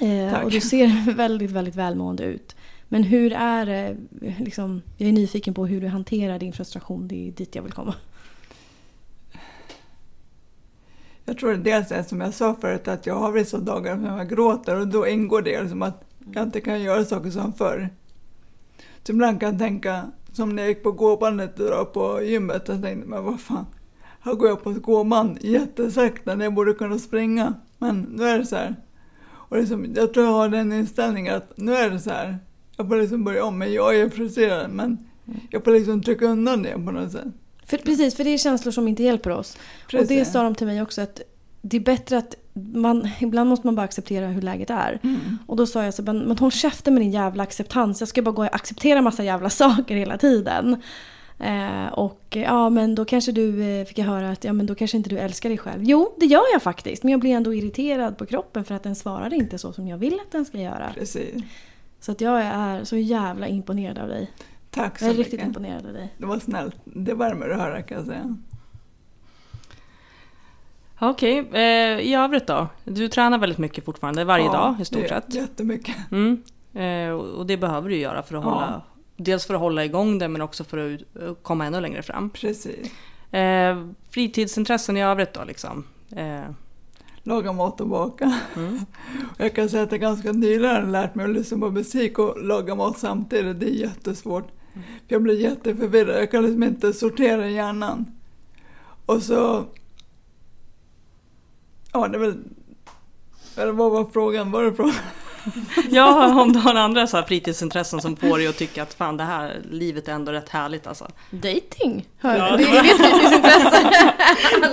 Eh, och du ser väldigt, väldigt välmående ut. Men hur är det, liksom, jag är nyfiken på hur du hanterar din frustration, det är dit jag vill komma. jag tror det dels är som jag sa förut att jag har vissa dagar när jag gråter och då ingår det liksom att jag inte kan göra saker som förr. Så ibland kan jag tänka, som när jag gick på gåbandet idag på gymmet, jag tänkte men vad fan, här går jag på ett gåband jättesakta när jag borde kunna springa. Men nu är det så här. Och liksom, jag tror jag har den inställningen att nu är det så här. Jag får liksom börja om, men jag är frustrerad. Men jag får liksom trycka undan det på något sätt. För, precis, för det är känslor som inte hjälper oss. Och det Precis. sa de till mig också att det är bättre att man, ibland måste man bara acceptera hur läget är. Mm. Och då sa jag så men, men håll käften med din jävla acceptans. Jag ska bara gå och acceptera massa jävla saker hela tiden. Eh, och ja men då kanske du, eh, fick jag höra att ja men då kanske inte du älskar dig själv. Jo det gör jag faktiskt. Men jag blir ändå irriterad på kroppen för att den svarar inte så som jag vill att den ska göra. Precis. Så att jag är så jävla imponerad av dig. Tack så Jag är mycket. riktigt imponerad av dig. Det var snällt. Det värmer att höra kan jag säga. Okej, eh, i övrigt då? Du tränar väldigt mycket fortfarande, varje Ja, dag i stort sett. Jättemycket. Mm. Eh, och det behöver du göra för att Ja. hålla, dels för att hålla igång det men också för att komma ännu längre fram. Precis. Eh, fritidsintressen i övrigt då liksom? Eh, Laga mat och baka. mm. Och Jag kan säga att jag ganska nyligen lärt mig att lyssna på musik och laga mat samtidigt. Det är jättesvårt. För jag blir jätteförvirrad. Jag kan liksom inte sortera hjärnan. Och så... Ja, det är väl... Eller vad var frågan? Var det frågan? Ja, om du har andra så här fritidsintressen som får dig att tycka att fan det här livet är ändå rätt härligt alltså. Dating, hör Ja, det Det är ditt fritidsintresse.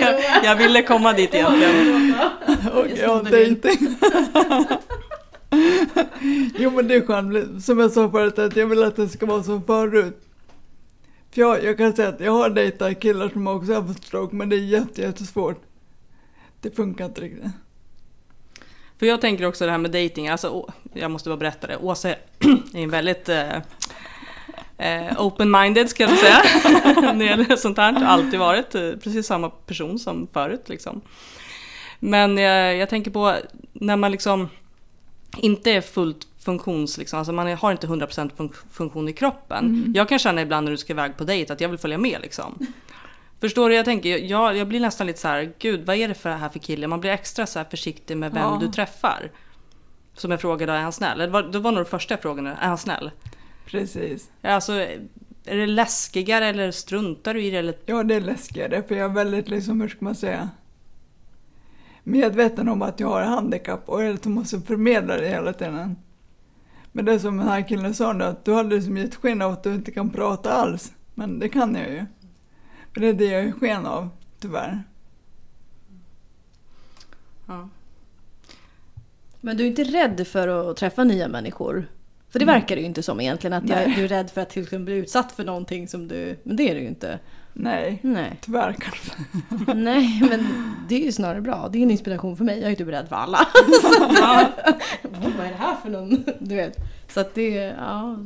Jag, jag ville komma dit egentligen. Jag ja, dejting. jo men det är skönt, som jag sa förut, att jag vill att det ska vara som förut. För jag, jag kan säga att jag har dejtat killar som också har fått stroke, men det är jätte, jättesvårt. Det funkar inte riktigt. För jag tänker också det här med dating, alltså jag måste bara berätta det. Åsa är en väldigt eh, eh, open-minded ska jag säga. När det gäller sånt här. Har alltid varit eh, precis samma person som förut liksom. Men jag, jag tänker på när man liksom inte är fullt funktions, liksom, alltså man har inte 100% fun- funktion i kroppen. Jag kan känna ibland när du ska iväg på dejt att jag vill följa med liksom. Förstår du? Jag tänker, jag, jag blir nästan lite så här, gud vad är det för det här för kille? Man blir extra så försiktig med vem Ja. du träffar. Som jag frågade, är han snäll? Det var, det var nog det första jag frågade, är han snäll? Precis. Alltså, är det läskigare eller struntar du i det? Eller? Ja, det är läskigare, för jag är väldigt, liksom, hur ska man säga, medveten om att jag har handikapp och jag liksom måste förmedla det hela tiden. Men det är som den här killen sa nu, att du hade liksom gett sken av att du inte kan prata alls. Men det kan jag ju. Men det är det jag ger sken av, tyvärr. Ja. Men du är inte rädd för att träffa nya människor? För det verkar det ju inte som egentligen, att jag, du är rädd för att exempel bli utsatt för någonting som du... Men det är du ju inte. Nej, Nej. tyvärr kanske. Nej, men det är ju snarare bra. Det är en inspiration för mig. Jag är ju typ rädd för alla. Så att, vad är det här för någon? Du vet. Så att det, ja.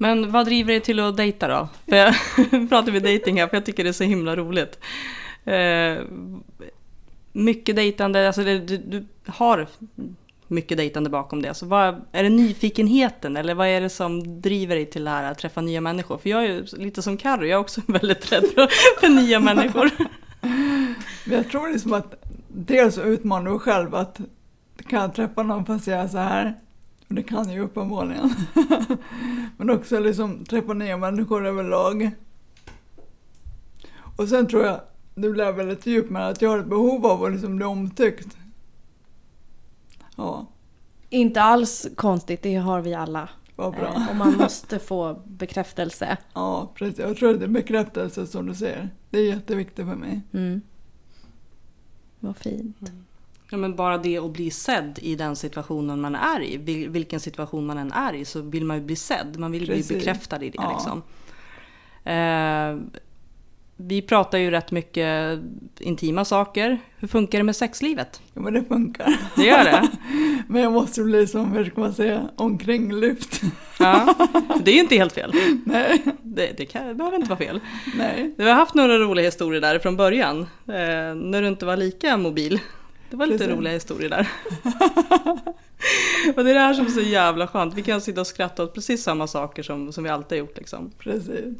Men vad driver dig till att dejta då? För jag pratar vi dejting här, för jag tycker det är så himla roligt. Eh, mycket dejtande, alltså det, du, du har mycket dejtande bakom det. Så vad, är det nyfikenheten eller vad är det som driver dig till det här att träffa nya människor? För jag är ju lite som Carro, jag är också väldigt rädd för, för nya människor. Jag tror liksom att dels utmanar du själv att kan jag träffa någon fast jag är så här? Och det kan jag ju uppenbarligen. Men också liksom träffa nya människor överlag. Och sen tror jag, det blev väldigt djupt med att jag har ett behov av att liksom bli omtyckt. Ja, Inte alls konstigt, det har vi alla. vad bra. Eh, Och man måste få bekräftelse. Ja, precis. Jag tror att det är bekräftelse som du säger. Det är jätteviktigt för mig. Mm. Vad fint. Ja, men bara det att bli sedd i den situationen man är i, vil- vilken situation man än är i, så vill man ju bli sedd. Man vill Precis. bli bekräftad i det. Ja. Liksom. Eh, vi pratar ju rätt mycket intima saker. Hur funkar det med sexlivet? Ja, men det funkar. Det gör det? Men jag måste bli som, hur ska man säga, omkringlyft. Ja, det är ju inte helt fel. Nej, Det, det, kan, det behöver inte vara fel. nej. Vi har haft några roliga historier där från början, eh, när du inte var lika mobil. Det var lite Precis. roliga historier där. och det är det här som är så jävla skönt. Vi kan sitta och skratta åt precis samma saker som, som vi alltid har gjort. Liksom. Precis.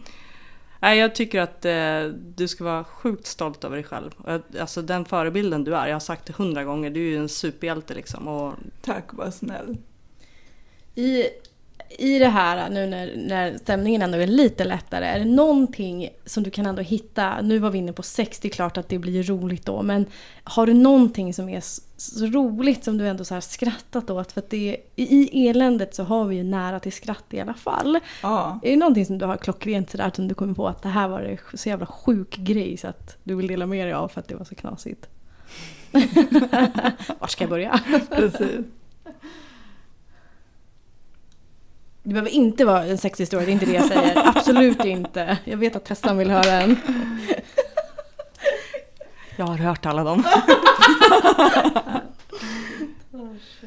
Nej, jag tycker att eh, du ska vara sjukt stolt över dig själv. Alltså den förebilden du är, jag har sagt det hundra gånger, du är ju en superhjälte liksom. Och, Tack, vad snäll. I, I det här, nu när, när stämningen ändå är lite lättare, är det någonting som du kan ändå hitta? Nu var vi inne på sex, det är klart att det blir roligt då, men har du någonting som är så, roligt som du ändå så här skrattat åt? För att det, i eländet så har vi ju nära till skratt i alla fall. Ja. Är det någonting som du har klockrent sådär som du kommer på att det här var det så jävla sjuk grej så att du vill dela med dig av för att det var så knasigt? Var ska jag börja? Precis. Det behöver inte vara en sexhistoria, det är inte det jag säger. Absolut inte. Jag vet att Tessan vill höra en. Jag har hört alla dem.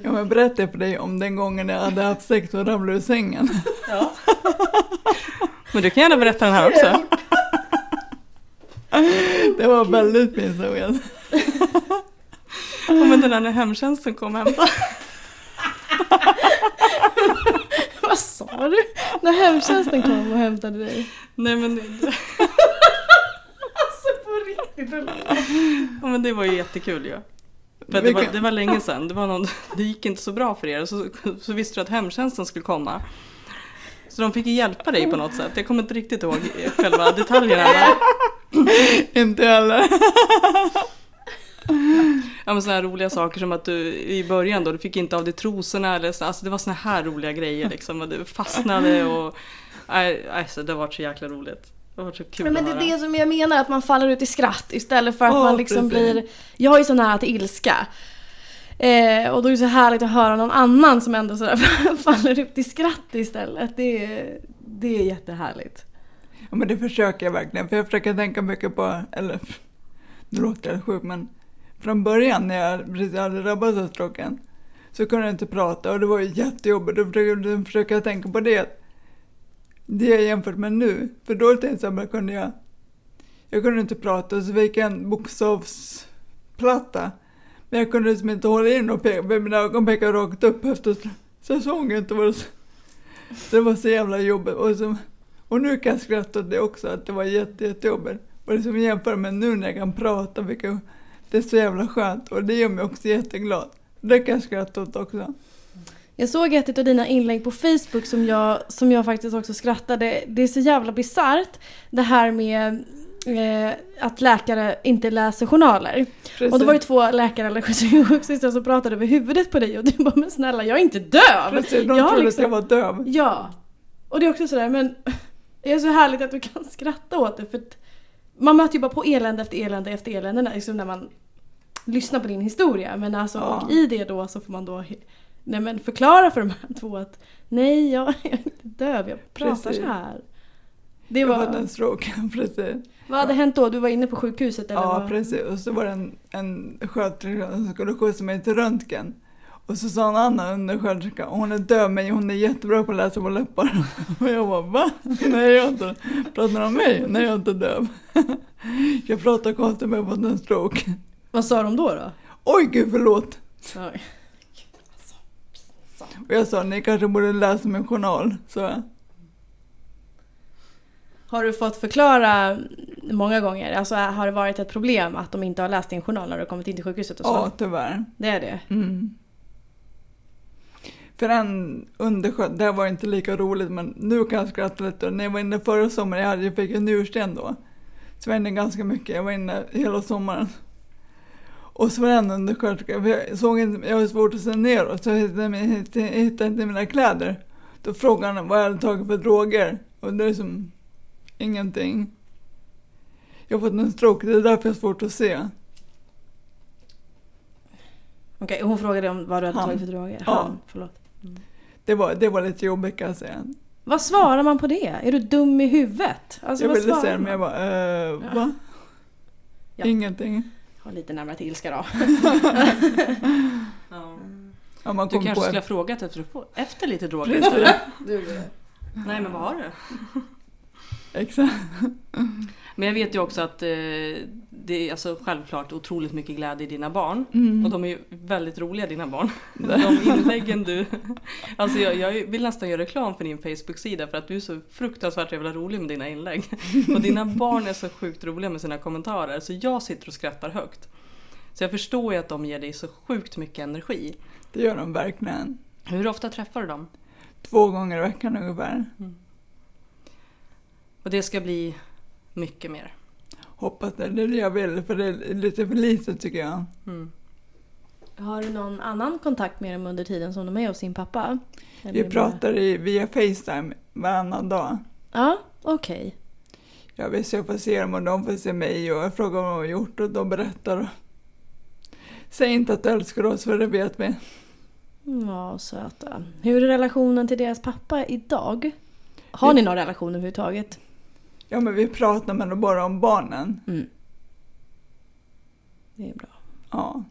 Ja, men berättade jag för dig om den gången jag hade haft sex och ramlade ur sängen. Ja. Men du kan gärna berätta den här också. Det var väldigt pinsamt. Ja, men den där när hemtjänsten kom och hämtade. Vad sa du? När hemtjänsten kom och hämtade dig? Nej men, Alltså på riktigt. ja, men det var ju jättekul ju. För att det, var, det var länge sedan, det, var någon, det gick inte så bra för er. Så, så visste du att hemtjänsten skulle komma. Så de fick ju hjälpa dig på något sätt. Jag kommer inte riktigt ihåg själva detaljerna. Inte heller. ja, men såna här roliga saker som att du i början då, du fick inte av dig trosorna. Eller så, alltså det var såna här roliga grejer liksom. Och du fastnade och... Nej, alltså, det var så jäkla roligt. Det var så kul Men att det är det som jag menar, att man faller ut i skratt istället för att Ja, man liksom precis. blir... Jag har ju så nära till ilska. Eh, och då är det så härligt att höra någon annan som ändå sådär faller ut i skratt istället. Det är, det är jättehärligt. Ja, men det försöker jag verkligen. För jag försöker tänka mycket på, eller nu låter jag sjuk, men från början när jag precis hade drabbats av stroken så kunde jag inte prata och det var ju jättejobbigt. Då försökte då jag tänka på det. Det jämfört med nu. För då till exempel kunde jag, jag kunde inte prata så fick jag en bokstavsplatta. Men jag kunde liksom inte hålla in och peka, mina ögon pekade rakt upp efter säsongen. Det var det, så, det var så jävla jobbigt. Och, så, och nu kan jag skratta åt det också, att det var jätte, jättejobbigt. Och som jämför med nu när jag kan prata, vilka, det är så jävla skönt. Och det gör mig också jätteglad. Det kan jag skratta åt också. Jag såg ett av dina inlägg på Facebook som jag, som jag faktiskt också skrattade. Det är så jävla bisarrt det här med eh, att läkare inte läser journaler. Precis. Och då var det två läkare eller sjuksystrar som pratade över huvudet på dig och du bara men snälla jag är inte döv! Precis, de jag trodde liksom- att jag var döv. Ja. Och det är också sådär men det är så härligt att du kan skratta åt det för man möter ju bara på elände efter elände efter elände när, liksom när man lyssnar på din historia. Men alltså Ja. och i det då så får man då nej, men förklara för de här två att nej jag, jag är inte döv, jag pratar Precis. så här. Det Jag var, hade en stroke, precis. vad hade hänt då? Du var inne på sjukhuset eller? Ja, vad? precis. Och så var det en, en sköterska som skulle skjutsa mig till röntgen. Och så sa en annan undersköterska, hon är döv men hon är jättebra på att läsa på läppar. Och jag bara, va? Nej, jag inte. Pratar ni om mig? Nej, jag är inte döv. Jag pratar konstigt men jag har fått en stroke. Vad sa de då? då? Oj, gud förlåt. Oj. Och jag sa, ni kanske borde läsa min journal. Så Har du fått förklara många gånger? Alltså har det varit ett problem att de inte har läst din journal när du kommit in till sjukhuset och så? ja, tyvärr. Det är det? Mm. För en undersköterska, det var inte lika roligt men nu kan jag skratta lite. När jag var inne förra sommaren, jag, hade, jag fick en njursten då. Så jag var inne ganska mycket, jag var inne hela sommaren. Och så var det en undersköterska, jag såg inte, jag har svårt att se neråt så jag hittade, hittade, hittade inte mina kläder. Då frågade han vad jag hade tagit för droger. Och det är som ingenting. Jag har fått en stroke, det är därför jag har svårt att se. Okej, hon frågade om vad du hade Han. tagit för droger? Ja. Han, förlåt. Det var, det var lite jobbigt kan jag säga. Vad svarar man på det? Är du dum i huvudet? Alltså, jag vad ville säga det men jag bara, eh, Ja. va? Ja. Ingenting. Ha lite närmare till ilska då. Ja. Ja, man Du kanske skulle ha ett. frågat efter, efter lite droger. Du, Nej men vad har du? Exakt. Men jag vet ju också att eh, det är alltså självklart otroligt mycket glädje i dina barn. Mm. Och de är ju väldigt roliga dina barn. De inläggen du... Alltså jag, jag vill nästan göra reklam för din Facebook-sida för att du är så fruktansvärt jävla rolig med dina inlägg. Och dina barn är så sjukt roliga med sina kommentarer så jag sitter och skrattar högt. Så jag förstår ju att de ger dig så sjukt mycket energi. Det gör de verkligen. Hur ofta träffar du dem? två gånger i veckan ungefär. Och det ska bli mycket mer. Hoppas det, det är det jag vill för det är lite för lite tycker jag. Mm. Har du någon annan kontakt med dem under tiden som de är hos sin pappa? Eller Vi pratar i, via Facetime varannan dag. bara- Ja, okej. Jag vill jag får se dem och de får se mig och jag frågar vad de har gjort och de berättar. Säg inte att du älskar oss för det vet vi. Ja, söta. Hur är relationen till deras pappa idag? Har ni någon relation överhuvudtaget? Ja men vi pratar men då bara om barnen. Mm. Det är bra. Ja,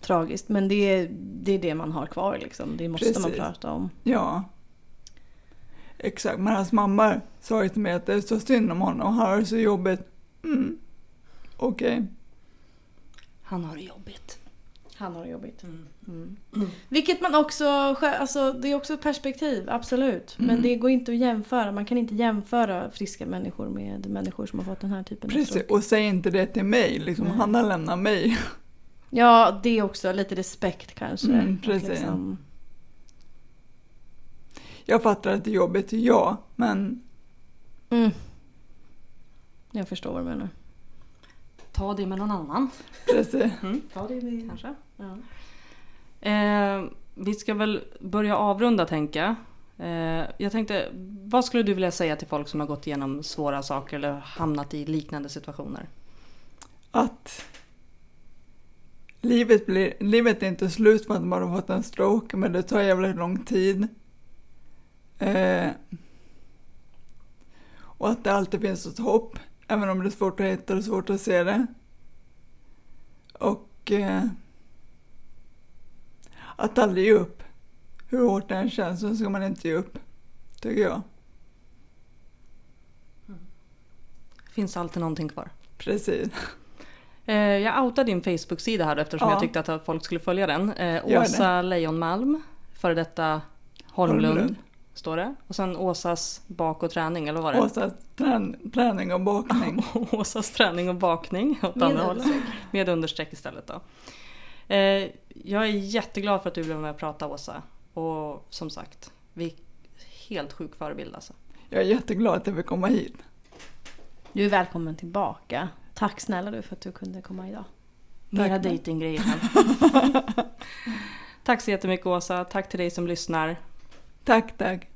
Tragiskt, men det är, det är det man har kvar liksom. Det måste man Precis. prata om. ja. Exakt, men hans mamma sa ju till mig att det är så synd om honom, han har det så jobbigt. Mm. Okej. Han har det jobbigt. Han har det jobbigt. Mm. Mm. Vilket man också, alltså det är också ett perspektiv, absolut. Men Mm. det går inte att jämföra. Man kan inte jämföra friska människor med människor som har fått den här typen av Precis, och säg inte det till mig, liksom, Nej. han har lämnat mig. Ja, det är också lite respekt kanske. Mm, precis. liksom- Jag fattar att det är jobbigt, ja, men Mm. Jag förstår vad du menar. Ta det med någon annan. precis. Ja, det är Kanske. Ja. Eh, vi ska väl börja avrunda tänka. jag. Eh, jag tänkte, vad skulle du vilja säga till folk som har gått igenom svåra saker eller hamnat i liknande situationer? att livet, blir, livet är inte slut för att man har fått en stroke, men det tar jävligt lång tid. Eh, och att det alltid finns ett hopp, även om det är svårt att hitta och svårt att se det. Och eh, att aldrig ge upp. Hur hårt det än känns så ska man inte ge upp, tycker jag. Finns alltid någonting kvar. Precis. Eh, jag outade din Facebook-sida här eftersom Ja. jag tyckte att folk skulle följa den. Eh, Åsa Lejonmalm, före detta Holmlund, Holmlund. står det. Och sen Åsas bak och träning, eller vad var det? Så trän, träning och bakning. Åsas träning och bakning åt andra hållet. Med understreck istället då. Eh, jag är jätteglad för att du blev med och prata Åsa. Och som sagt, vi är helt sjuk förebild alltså. Jag är jätteglad att jag fick komma hit. Du är välkommen tillbaka. Tack snälla du för att du kunde komma idag. Mera Tack. dejtinggrejer. Tack så jättemycket Åsa, tack till dig som lyssnar. Tack, tack.